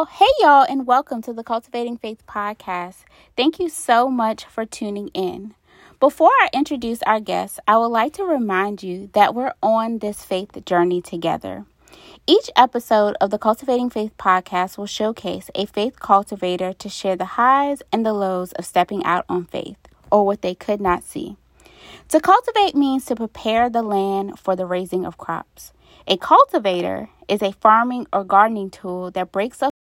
Oh, hey, y'all, and welcome to the Cultivating Faith podcast. Thank you so much for tuning in. Before I introduce our guests, I would like to remind you that we're on this faith journey together. Each episode of the Cultivating Faith podcast will showcase a faith cultivator to share the highs and the lows of stepping out on faith, or what they could not see. To cultivate means to prepare the land for the raising of crops. A cultivator is a farming or gardening tool that breaks up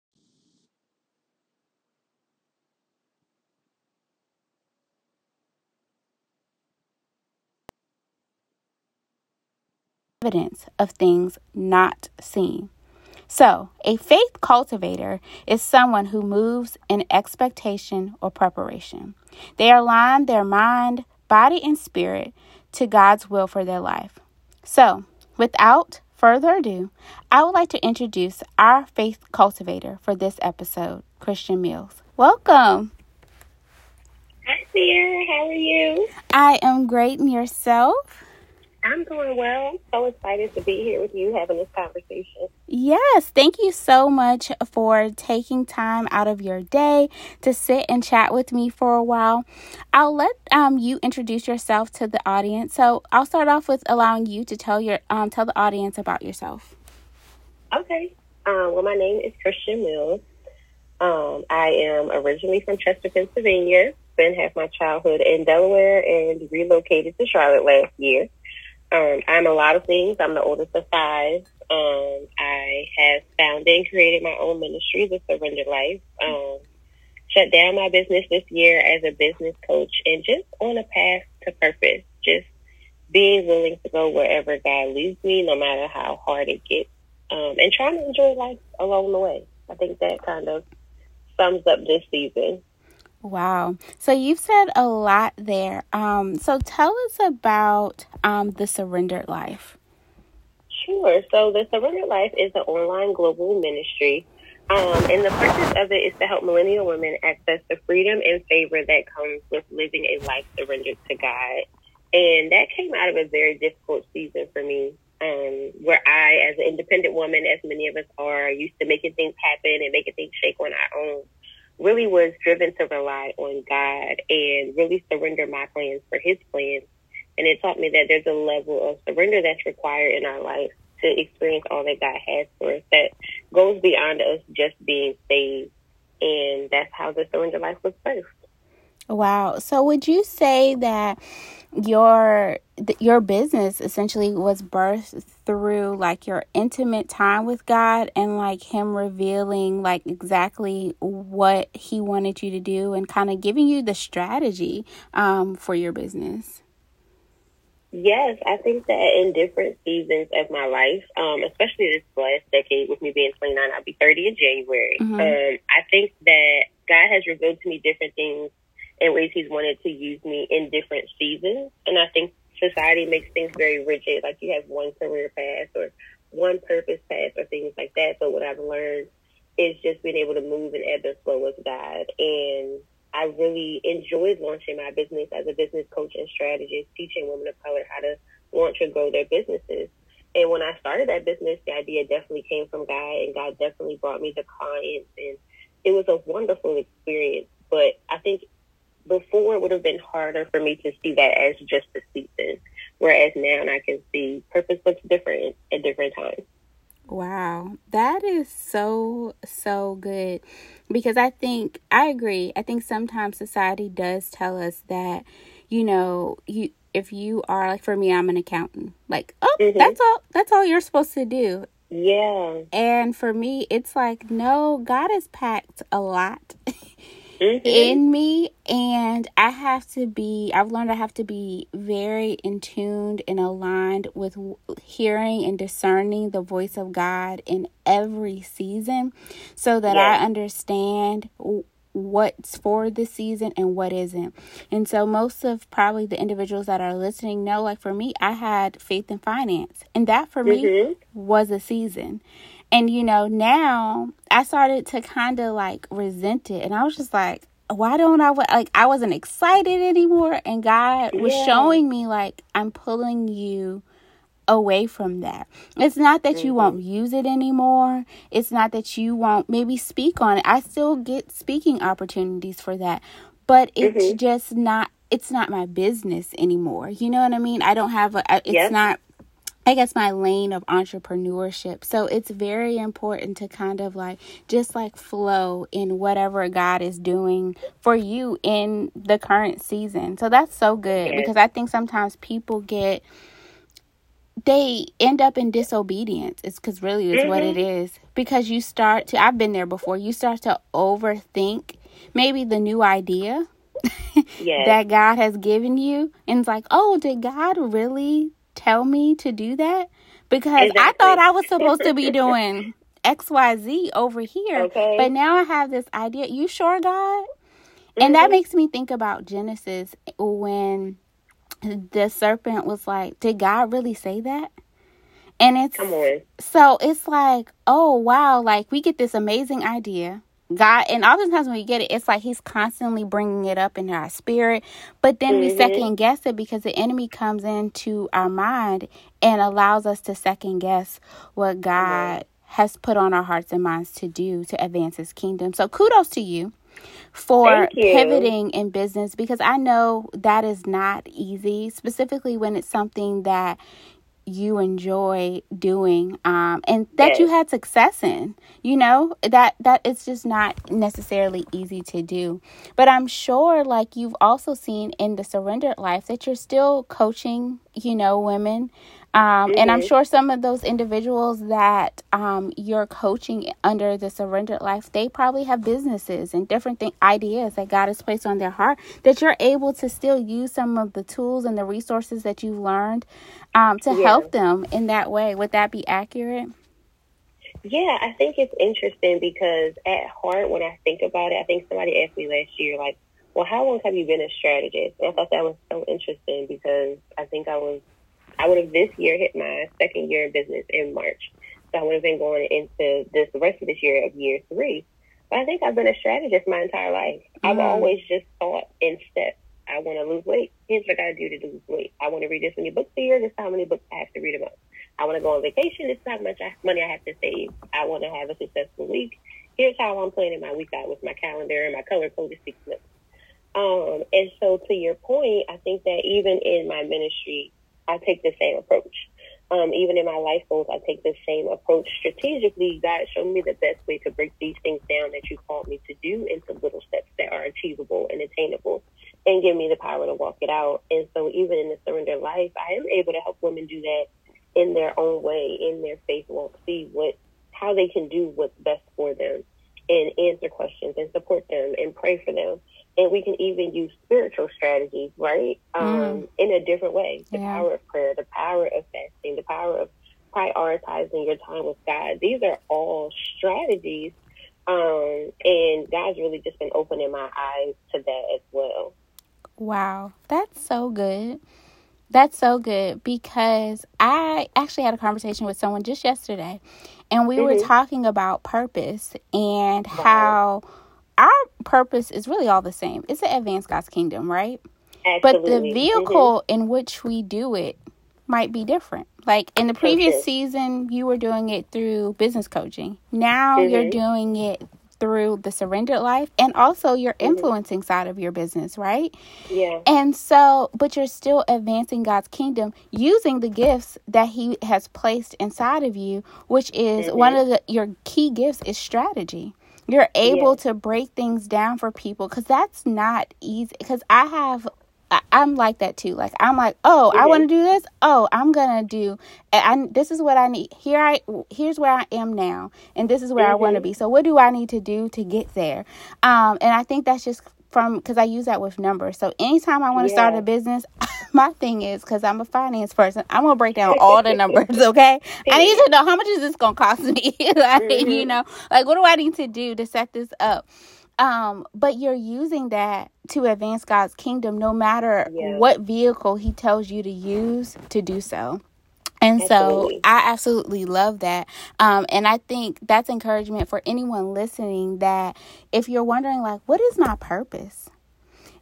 evidence of things not seen. So, a faith cultivator is someone who moves in expectation or preparation. They align their mind, body, and spirit to God's will for their life. So, without further ado, I would like to introduce our faith cultivator for this episode, Christian Mills. Welcome. Hi, Sarah. How are you? I am great, and yourself? I'm doing well. So excited to be here with you having this conversation. Yes, thank you so much for taking time out of your day to sit and chat with me for a while. I'll let um, you introduce yourself to the audience. So I'll start off with allowing you to tell your um, tell the audience about yourself. Okay. Um, well, my name is Christian Mills. Um, I am originally from Chester, Pennsylvania. Spent half my childhood in Delaware and relocated to Charlotte last year. Um, I'm a lot of things. I'm the oldest of five. Um, I have founded and created my own ministry, The Surrender Life. Um, shut down my business this year as a business coach and just on a path to purpose. Just being willing to go wherever God leads me, no matter how hard it gets, um, and trying to enjoy life along the way. I think that kind of sums up this season. Wow. So you've said a lot there. Um, so tell us about um, the Surrendered Life. Sure. So the Surrendered Life is an online global ministry. Um, and the purpose of it is to help millennial women access the freedom and favor that comes with living a life surrendered to God. And that came out of a very difficult season for me, um, where I, as an independent woman, as many of us are, used to making things happen and making things shake on our own really was driven to rely on God and really surrender my plans for His plans. And it taught me that there's a level of surrender that's required in our life to experience all that God has for us that goes beyond us just being saved. And that's how the surrender life was birthed. Wow. So would you say that your your business essentially was birthed through like your intimate time with God and like him revealing like exactly what he wanted you to do and kind of giving you the strategy um, for your business. Yes, I think that in different seasons of my life, um, especially this last decade, with me being 29, I'll be 30 in January. Mm-hmm. Um, I think that God has revealed to me different things in ways He's wanted to use me in different seasons. And I think society makes things very rigid, like you have one career path or one purpose path or things like that. But what I've learned is just being able to move and ebb and flow with God. And I really enjoyed launching my business as a business coach and strategist, teaching women of color how to launch and grow their businesses. And when I started that business, the idea definitely came from God, and God definitely brought me the clients, and it was a wonderful experience. But I think before it would have been harder for me to see that as just a season, whereas now I can see purpose looks different at different times. Wow, that is so, so good because I think I agree. I think sometimes society does tell us that, you know, you if you are like for me, I'm an accountant. Like, oh, mm-hmm. that's all that's all you're supposed to do. Yeah. And for me, it's like, no, God has packed a lot mm-hmm. in me and i have to be i've learned i have to be very in tuned and aligned with hearing and discerning the voice of god in every season so that i understand what's for the season and what isn't. And so most of probably the individuals that are listening know like for me I had faith in finance and that for mm-hmm. me was a season. And you know, now I started to kind of like resent it. And I was just like, why don't I like I wasn't excited anymore and God was yeah. showing me like I'm pulling you away from that. It's not that you won't mm-hmm. use it anymore. It's not that you won't maybe speak on it. I still get speaking opportunities for that, but it's mm-hmm. just not it's not my business anymore. You know what I mean? I don't have a it's yep. not I guess my lane of entrepreneurship. So it's very important to kind of like just like flow in whatever God is doing for you in the current season. So that's so good because I think sometimes people get they end up in disobedience. It's because really is mm-hmm. what it mm-hmm. Because you start to, I've been there before, you start to overthink maybe the new idea yes. that God has given you. And it's like, oh, did God really tell me to do that? Because exactly. I thought I was supposed to be doing XYZ over here. Okay. But now I have this idea. You sure, God? Mm-hmm. And that mm-hmm. makes me think about Genesis when the serpent was like, Did God really say that? And it's so it's like, oh wow, like we get this amazing idea. God, and oftentimes when we get it, it's like He's constantly bringing it up in our spirit, but then mm-hmm. we second guess it because the enemy comes into our mind and allows us to second guess what God mm-hmm. has put on our hearts and minds to do to advance His kingdom. So kudos to you for pivoting in business because I know that is not easy, specifically when it's something that you enjoy doing um, and that yes. you had success in you know that that it's just not necessarily easy to do but i'm sure like you've also seen in the surrendered life that you're still coaching you know women um, mm-hmm. And I'm mm-hmm. sure some of those individuals that um, you're coaching under the surrendered life, they probably have businesses and different th- ideas that God has placed on their heart that you're able to still use some of the tools and the resources that you've learned um, to yeah. help them in that way. Would that be accurate? Yeah, I think it's interesting because at heart, when I think about it, I think somebody asked me last year, like, well, how long have you been a strategist? And I thought that was so interesting because I think I was I would have this year hit my second year in business in March. So I would have been going into this the rest of this year of year three. But I think I've been a strategist my entire life. Mm-hmm. I've always just thought in steps. I want to lose weight. Here's what I got to do to lose weight. I want to read this many books a year. This is how many books I have to read a month. I want to go on vacation. This is how much money I have to save. I want to have a successful week. Here's how I'm planning my week out with my calendar and my color coded sequence. Um, and so to your point, I think that even in my ministry, I take the same approach. Um, even in my life goals, I take the same approach. Strategically, God showed me the best way to break these things down that you called me to do into little steps that are achievable and attainable and give me the power to walk it out. And so even in the surrender life, I am able to help women do that in their own way, in their faith walk, see what how they can do what's best for them and answer questions and support them and pray for them and we can even use spiritual strategies, right? Um, mm. In a different way. The yeah. power of prayer, the power of fasting, the power of prioritizing your time with God. These are all strategies. Um, and God's really just been opening my eyes to that as well. Wow, that's so good. That's so good because I actually had a conversation with someone just yesterday and we mm-hmm. were talking about purpose and wow. how our purpose is really all the same. It's to advance God's kingdom, right? Absolutely. But the vehicle mm-hmm. in which we do it might be different. Like in the previous season, you were doing it through business coaching. Now mm-hmm. you're doing it through the surrendered life and also your mm-hmm. influencing side of your business, right? Yeah. And so, but you're still advancing God's kingdom using the gifts that He has placed inside of you, which is mm-hmm. one of the your key gifts is strategy you're able to break things down for people because that's not easy because i have I, am like that too. Like I'm like, oh, mm-hmm. I want to do this. Oh, I'm gonna do. And this is what I need. Here I, here's where I am now, and this is where mm-hmm. I want to be. So what do I need to do to get there? Um, and I think that's just from because I use that with numbers. So anytime I want to yeah. start a business, my thing is because I'm a finance person, I'm gonna break down all the numbers. Okay, I need to know how much is this gonna cost me. like mm-hmm. you know, like what do I need to do to set this up? Um, but you're using that to advance God's kingdom, no matter yeah. what vehicle He tells you to use to do so. And absolutely. so I absolutely love that. Um, and I think that's encouragement for anyone listening that if you're wondering, like, what is my purpose?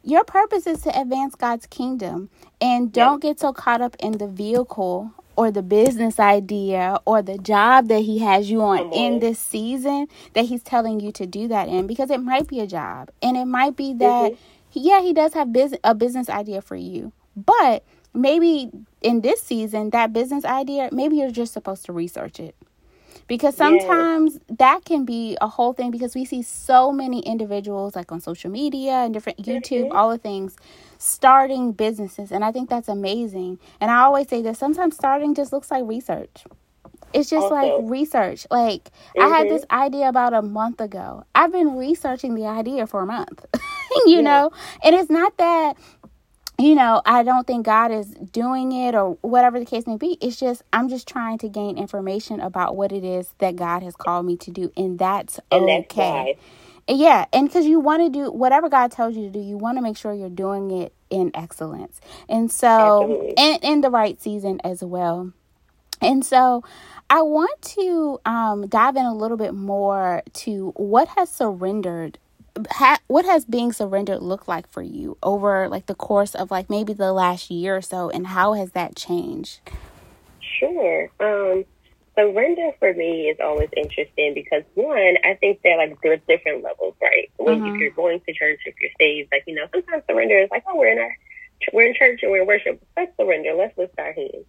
Your purpose is to advance God's kingdom. And don't get so caught up in the vehicle or the business idea or the job that he has you on in this season that he's telling you to do that in because it might be a job. And it might be that mm-hmm. yeah he does have business a business idea for you. But maybe in this season that business idea maybe you're just supposed to research it because sometimes yes. that can be a whole thing because we see so many individuals like on social media and different YouTube, mm-hmm. all the things starting businesses and I think that's amazing. And I always say that sometimes starting just looks like research. It's just like research. Like mm-hmm. I had this mm-hmm. idea about a month ago. I've been researching the idea for a month. you yeah. know? And it's not that you know, I don't think God is doing it or whatever the case may be. It's just, I'm just trying to gain information about what it is that God has called me to do. And that's and okay. That's yeah. And because you want to do whatever God tells you to do, you want to make sure you're doing it in excellence. And so, and in the right season as well. And so, I want to um, dive in a little bit more to what has surrendered ha- what has being surrendered looked like for you over like the course of like maybe the last year or so and how has that changed? Sure. Um surrender for me is always interesting because one i think that like there's different levels right? When mm-hmm. if you're going to church if you're saved like you know sometimes surrender is like oh we're in our we're in church and we're in worship. Let's surrender. Let's lift our hands.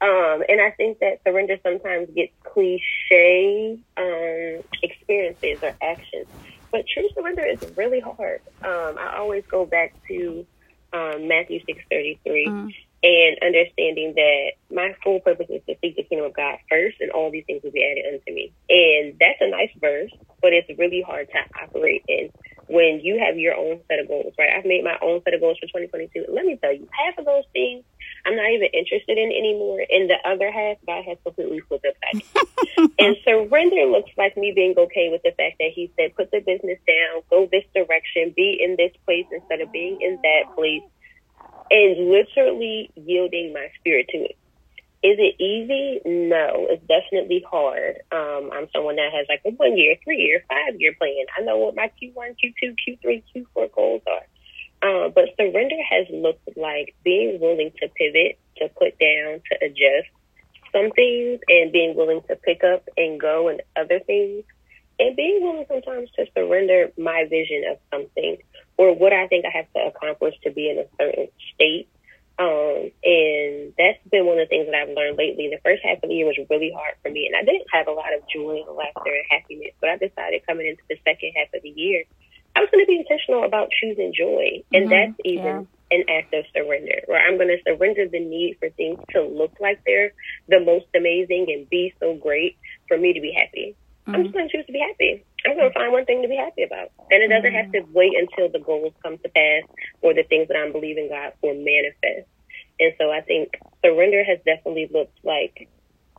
Um, and I think that surrender sometimes gets cliche um, experiences or actions. But true surrender is really hard. Um, I always go back to um, Matthew six thirty three mm. and understanding that my full purpose is to seek the kingdom of God first, and all these things will be added unto me. And that's a nice verse, but it's really hard to operate in when you have your own set of goals. Right? I've made my own set of goals for twenty twenty two. Let me tell you, half of those things I'm not even interested in anymore. And the other half, God has completely flipped upside and surrender looks like me being okay with the fact that He said, put the business down, go this direction, be in this place instead of being in that place, and literally yielding my spirit to it. Is it easy? No, it's definitely hard. Um, I'm someone that has like a one year, three year, five year plan. I know what my Q1, Q2, Q3, Q4 goals are. Uh, but surrender has looked like being willing to pivot, to put down, to adjust some things, and being willing to pick up and go and other things, and being willing sometimes to surrender my vision of something or what I think I have to accomplish to be in a certain state. Um, and that's been one of the things that I've learned lately. The first half of the year was really hard for me, and I didn't have a lot of joy and laughter and happiness. But I decided coming into the second half of the year I was going intentional about choosing joy. And mm-hmm. that's even yeah. an act of surrender, where I'm going to surrender the need for things to look like they're the most amazing and be so great for me to be happy. Mm-hmm. I'm just going to choose to be happy. I'm going to find one thing to be happy about. And it doesn't have to mm-hmm. wait until the goals come to pass or the things that I'm believing God for manifest. And so I think surrender has definitely looked like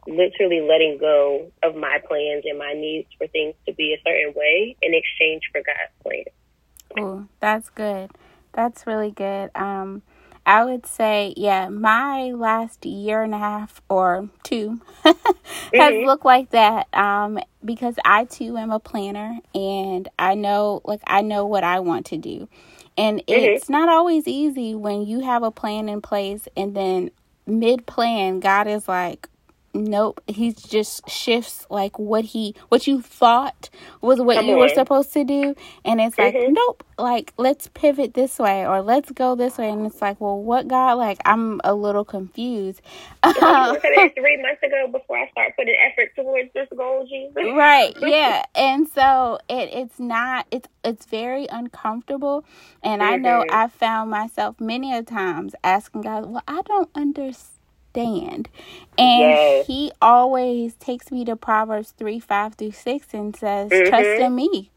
literally letting go of my plans and my needs for things to be a certain way in exchange for God's plan. Oh, that's good. That's really good. Um, I would say, yeah, my last year and a half or two has mm-hmm. looked like that. Um, because I too am a planner and I know, like, I know what I want to do. And mm-hmm. it's not always easy when you have a plan in place and then mid plan, God is like, nope he just shifts like what he what you thought was what Come you on. were supposed to do and it's like mm-hmm. nope like let's pivot this way or let's go this way and it's like well what god like i'm a little confused three months ago before i start putting effort towards this goal jesus right yeah and so it it's not it's it's very uncomfortable and mm-hmm. i know mm-hmm. i found myself many a times asking god well i don't understand stand. And yes. he always takes me to Proverbs 3 5 through 6 and says, mm-hmm. Trust in me.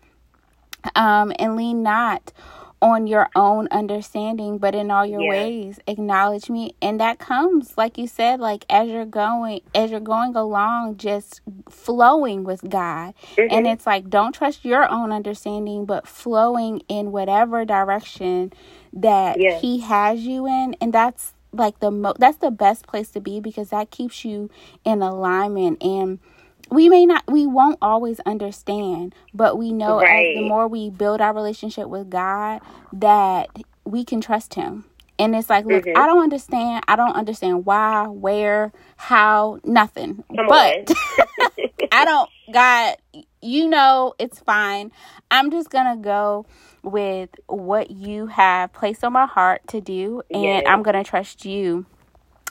Um, and lean not on your own understanding, but in all your yes. ways, acknowledge me. And that comes, like you said, like as you're going, as you're going along, just flowing with God. Mm-hmm. And it's like, don't trust your own understanding, but flowing in whatever direction that yes. He has you in. And that's like the mo- that's the best place to be because that keeps you in alignment and we may not we won't always understand but we know right. as the more we build our relationship with god that we can trust him And it's like, look, mm-hmm. I don't understand. I don't understand why, where, how, nothing. Come but I don't, God, you know, it's fine. I'm just going to go with what you have placed on my heart to do. And yes. I'm going to trust you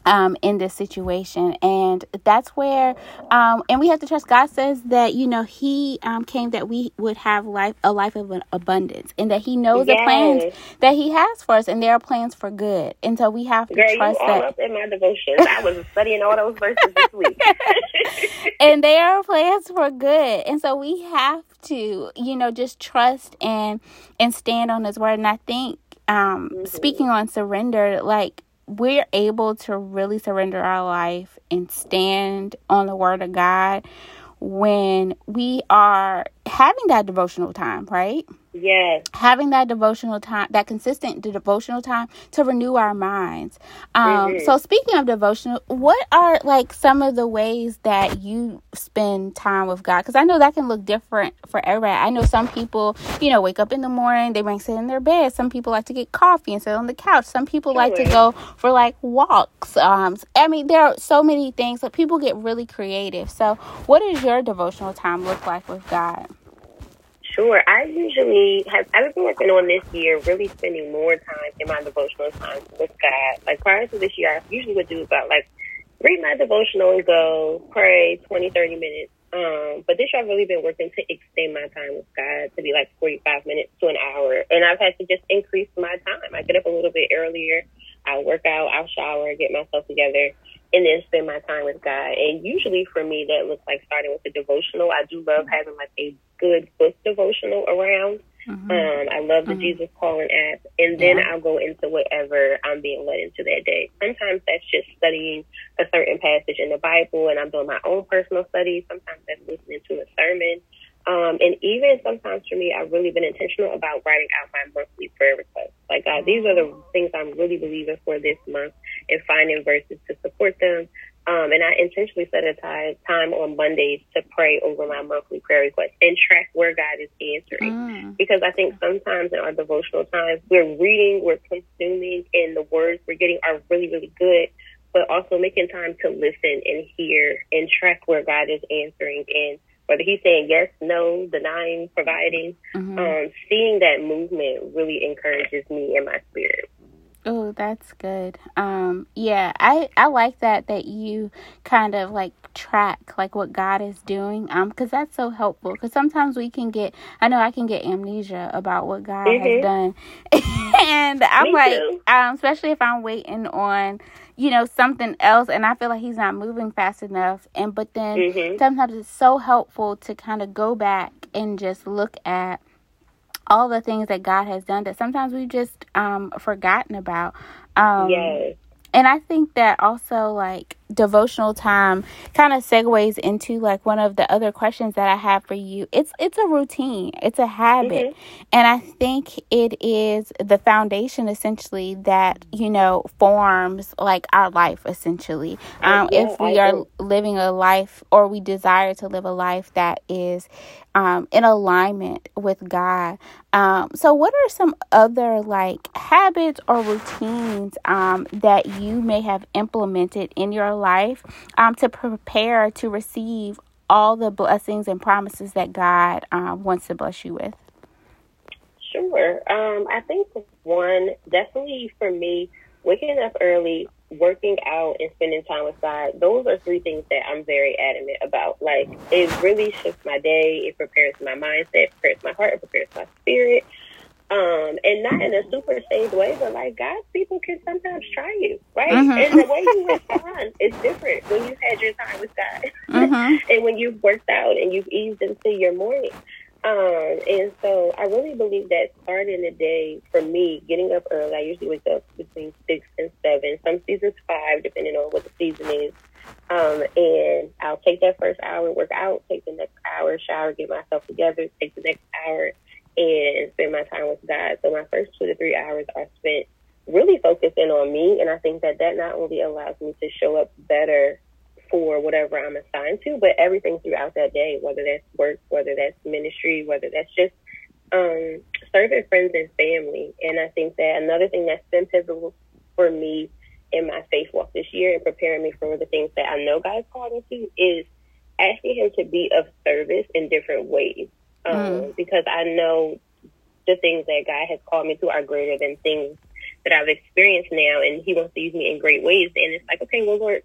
um, in this situation. And that's where, um, and we have to trust God says that, you know, He um, came that we would have life, a life of an abundance, and that He knows yes. the plans that He has for us, and there are plans for good. And so we have to Girl, trust you all that. up in my devotions. I was studying all those verses this week. and there are plans for good. And so we have to, you know, just trust and, and stand on His word. And I think, um, mm-hmm. speaking on surrender, like, we're able to really surrender our life and stand on the word of God when we are having that devotional time, right? Yes. Having that devotional time, that consistent devotional time to renew our minds. Um, mm-hmm. So, speaking of devotional, what are like some of the ways that you spend time with God? Because I know that can look different for everybody. I know some people, you know, wake up in the morning, they might sit in their bed. Some people like to get coffee and sit on the couch. Some people like to go for like walks. Um, I mean, there are so many things that people get really creative. So, what does your devotional time look like with God? Sure. I usually have, I've been working on this year, really spending more time in my devotional time with God. Like prior to this year, I usually would do about like read my devotional and go pray 20, 30 minutes. Um, but this year I've really been working to extend my time with God to be like 45 minutes to an hour. And I've had to just increase my time. I get up a little bit earlier. I'll work out, I'll shower, get myself together and then spend my time with God. And usually for me, that looks like starting with a devotional. I do love having like a good book devotional around. Mm-hmm. Um, I love the mm-hmm. Jesus Calling app, and then yeah. I'll go into whatever I'm being led into that day. Sometimes that's just studying a certain passage in the Bible, and I'm doing my own personal study. Sometimes that's listening to a sermon. Um, and even sometimes for me, I've really been intentional about writing out my monthly prayer requests. Like, God, these are the things I'm really believing for this month and finding verses to support them. Um, and I intentionally set aside time on Mondays to pray over my monthly prayer requests and track where God is answering. Mm. Because I think sometimes in our devotional times, we're reading, we're consuming, and the words we're getting are really, really good. But also making time to listen and hear and track where God is answering and whether he's saying yes, no, denying, providing, mm-hmm. um, seeing that movement really encourages me in my spirit. Oh, that's good. Um, yeah, I I like that that you kind of like track like what God is doing. Um, because that's so helpful. Because sometimes we can get, I know I can get amnesia about what God mm-hmm. has done, and I'm Me like, um, especially if I'm waiting on you know something else and i feel like he's not moving fast enough and but then mm-hmm. sometimes it's so helpful to kind of go back and just look at all the things that god has done that sometimes we've just um forgotten about um yes and I think that also like devotional time kind of segues into like one of the other questions that I have for you. It's it's a routine, it's a habit. Mm-hmm. And I think it is the foundation essentially that, you know, forms like our life essentially. Um, yeah, if we are living a life or we desire to live a life that is um, in alignment with God. Um, so, what are some other like habits or routines um, that you may have implemented in your life um, to prepare to receive all the blessings and promises that God um, wants to bless you with? Sure. Um, I think one, definitely for me, waking up early, working out and spending time with God, those are three things that I'm very adamant about. Like, it really shifts my day, it prepares my mindset, prepares my heart, it prepares my spirit. Um, and not in a super saved way, but like God's people can sometimes try you, right? Mm-hmm. And the way you respond is different when you've had your time with God mm-hmm. and when you've worked out and you've eased into your morning. Um, and so I really believe that starting the day for me, getting up early, I usually wake up between six and seven, some seasons five, depending on what the season is. Um, and I'll take that first hour, work out, take the next hour, shower, get myself together, take the next hour, and spend my time with God. So my first two to three hours are spent really focusing on me. And I think that that not only allows me to show up better for whatever I'm assigned to, but everything throughout that day, whether that's work, whether that's ministry, whether that's just um, serving friends and family. And I think that another thing that's been pivotal for me in my faith walk this year and preparing me for the things that I know God's called me to is asking Him to be of service in different ways. Um, mm. Because I know the things that God has called me to are greater than things that I've experienced now, and He wants to use me in great ways. And it's like, okay, well, Lord,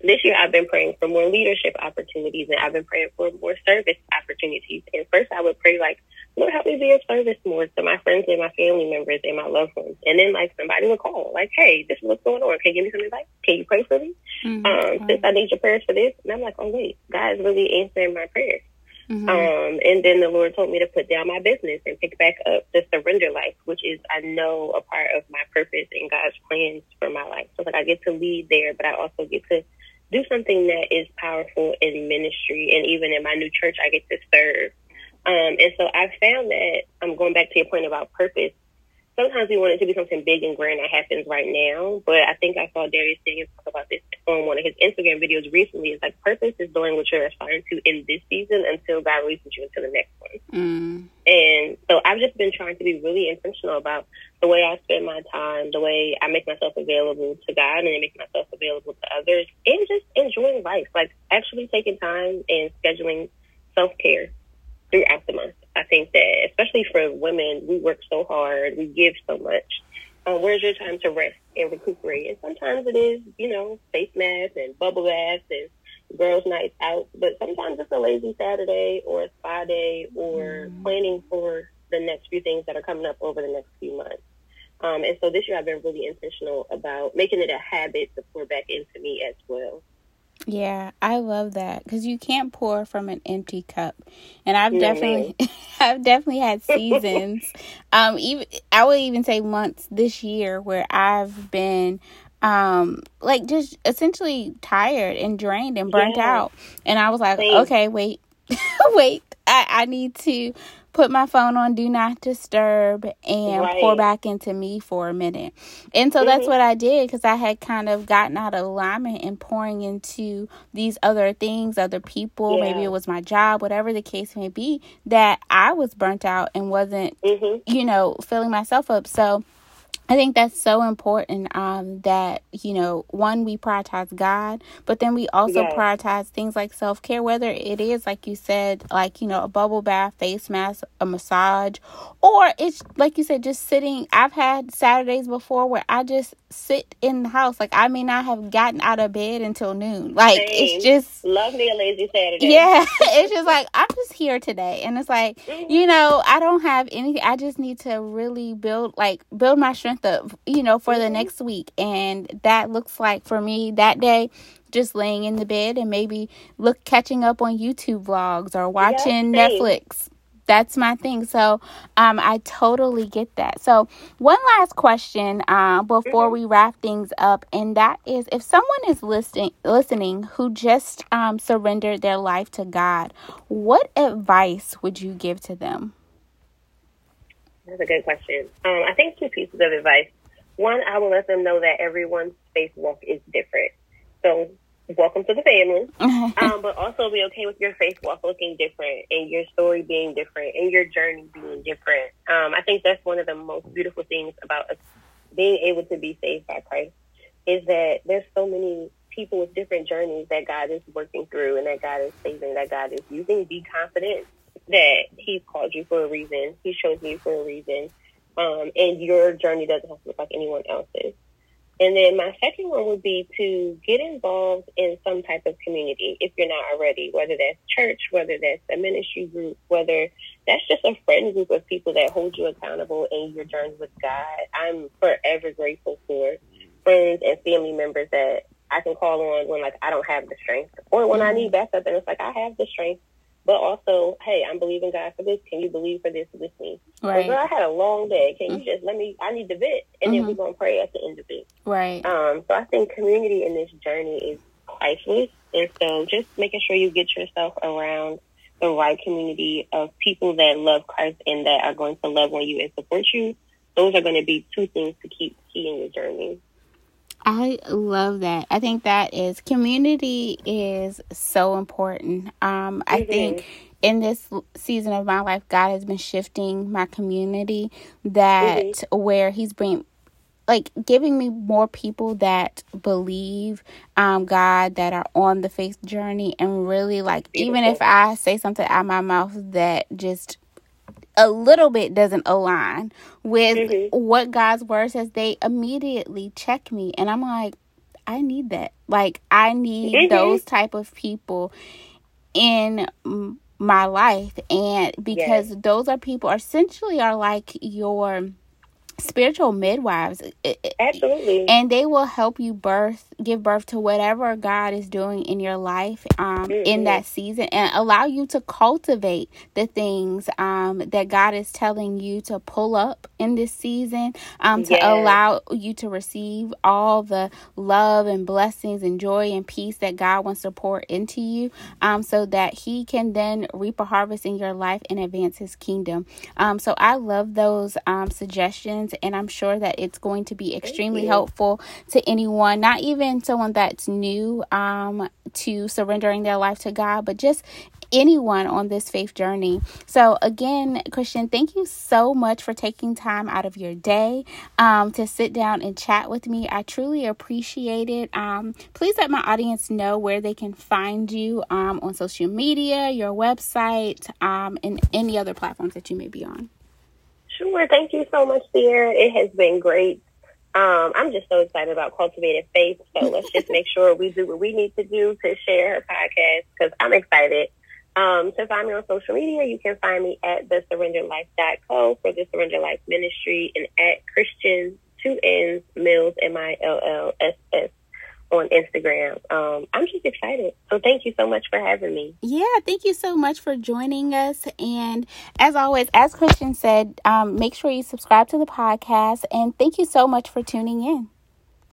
this year I've been praying for more leadership opportunities, and I've been praying for more service opportunities. And first, I would pray like, Lord, help me be of service more to my friends and my family members and my loved ones. And then, like, somebody would call, like, hey, this is what's going on. Can you give me some advice? Can you pray for me? Mm-hmm. Um, since I need your prayers for this. And I'm like, oh, wait, God is really answering my prayers. Mm-hmm. Um, and then the Lord told me to put down my business and pick back up the surrender life, which is, I know, a part of my purpose and God's plans for my life. So, like, I get to lead there, but I also get to do something that is powerful in ministry. And even in my new church, I get to serve. Um, and so I found that I'm going back to your point about purpose sometimes we want it to be something big and grand that happens right now. But I think I saw Dharius Daniels talk about this on one of his Instagram videos recently. It's like purpose is doing what you're aspiring to in this season until God releases you into the next one. Mm. And so I've just been trying to be really intentional about the way I spend my time, the way I make myself available to God and I make myself available to others, and just enjoying life, like actually taking time and scheduling self care throughout the month. I think that, especially for women, we work so hard, we give so much. Uh, where's your time to rest and recuperate? And sometimes it is, you know, face masks and bubble baths and girls' nights out. But sometimes it's a lazy Saturday or a spa day or mm. planning for the next few things that are coming up over the next few months. Um, and so this year I've been really intentional about making it a habit to pour back into me as well. Yeah, I love that because you can't pour from an empty cup, and I've definitely, I've definitely had seasons, um, even I would even say months this year where I've been, um, like just essentially tired and drained and burnt yeah. out, and I was like, okay, wait, wait, I I need to put my phone on do not disturb and right. pour back into me for a minute. And so mm-hmm. that's what I did because I had kind of gotten out of alignment and pouring into these other things, other people. Yeah. Maybe it was my job, whatever the case may be, that I was burnt out and wasn't, mm-hmm. you know, filling myself up. So, I think that's so important um, that, you know, one, we prioritize God, but then we also yes. prioritize things like self care, whether it is, like you said, like, you know, a bubble bath, face mask, a massage, or it's, like you said, just sitting. I've had Saturdays before where I just sit in the house. Like, I may not have gotten out of bed until noon. Like, Same. it's just. Love me a lazy Saturday. Yeah. it's just like, just here today. And it's like, mm-hmm. you know, I don't have anything. I just need to really build, like, build my strength the you know for the mm-hmm. next week and that looks like for me that day just laying in the bed and maybe look catching up on YouTube vlogs or watching yes, Netflix. That's my thing. So um, I totally get that. So one last question uh, before mm-hmm. we wrap things up, and that is if someone is listening listening who just um, surrendered their life to God, what advice would you give to them? That's a good question. Um, I think two pieces of advice. One, I will let them know that everyone's faith walk is different. So, welcome to the family. um, but also be okay with your faith walk looking different and your story being different and your journey being different. Um, I think that's one of the most beautiful things about us being able to be saved by Christ is that there's so many people with different journeys that God is working through and that God is saving, that God is using. Be confident that He's called you for a reason. He chose you for a reason. Um, and your journey doesn't have to look like anyone else's. And then my second one would be to get involved in some type of community if you're not already, whether that's church, whether that's a ministry group, whether that's just a friend group of people that hold you accountable in your journey with God. I'm forever grateful for friends and family members that I can call on when like I don't have the strength or when I need backup and it's like I have the strength but also, hey, I'm believing God for this. Can you believe for this with me? Right. Girl, I had a long day. Can mm-hmm. you just let me? I need to vent, and mm-hmm. then we're gonna pray at the end of it. Right. Um. So I think community in this journey is priceless, and so just making sure you get yourself around the right community of people that love Christ and that are going to love on you and support you. Those are going to be two things to keep key in your journey. I love that. I think that is community is so important. Um, I think in this season of my life, God has been shifting my community that mm-hmm. where He's bring like giving me more people that believe um God that are on the faith journey and really like even if I say something out my mouth that just a little bit doesn't align with mm-hmm. what God's word says, they immediately check me and I'm like, I need that. Like I need mm-hmm. those type of people in my life and because yes. those are people essentially are like your spiritual midwives absolutely and they will help you birth give birth to whatever god is doing in your life um, mm-hmm. in that season and allow you to cultivate the things um, that god is telling you to pull up in this season um, to yes. allow you to receive all the love and blessings and joy and peace that god wants to pour into you um, so that he can then reap a harvest in your life and advance his kingdom um, so i love those um, suggestions and I'm sure that it's going to be extremely helpful to anyone, not even someone that's new um, to surrendering their life to God, but just anyone on this faith journey. So, again, Christian, thank you so much for taking time out of your day um, to sit down and chat with me. I truly appreciate it. Um, please let my audience know where they can find you um, on social media, your website, um, and any other platforms that you may be on. Sure. Thank you so much, Sierra. It has been great. Um, I'm just so excited about cultivated faith. So let's just make sure we do what we need to do to share her podcast because I'm excited. Um, to find me on social media, you can find me at the surrenderlife.co for the Surrender Life Ministry and at Christian two N's Mills M I L L S S on Instagram. Um, I'm just excited. So thank you so much for having me. Yeah, thank you so much for joining us. And as always, as Christian said, um, make sure you subscribe to the podcast. And thank you so much for tuning in.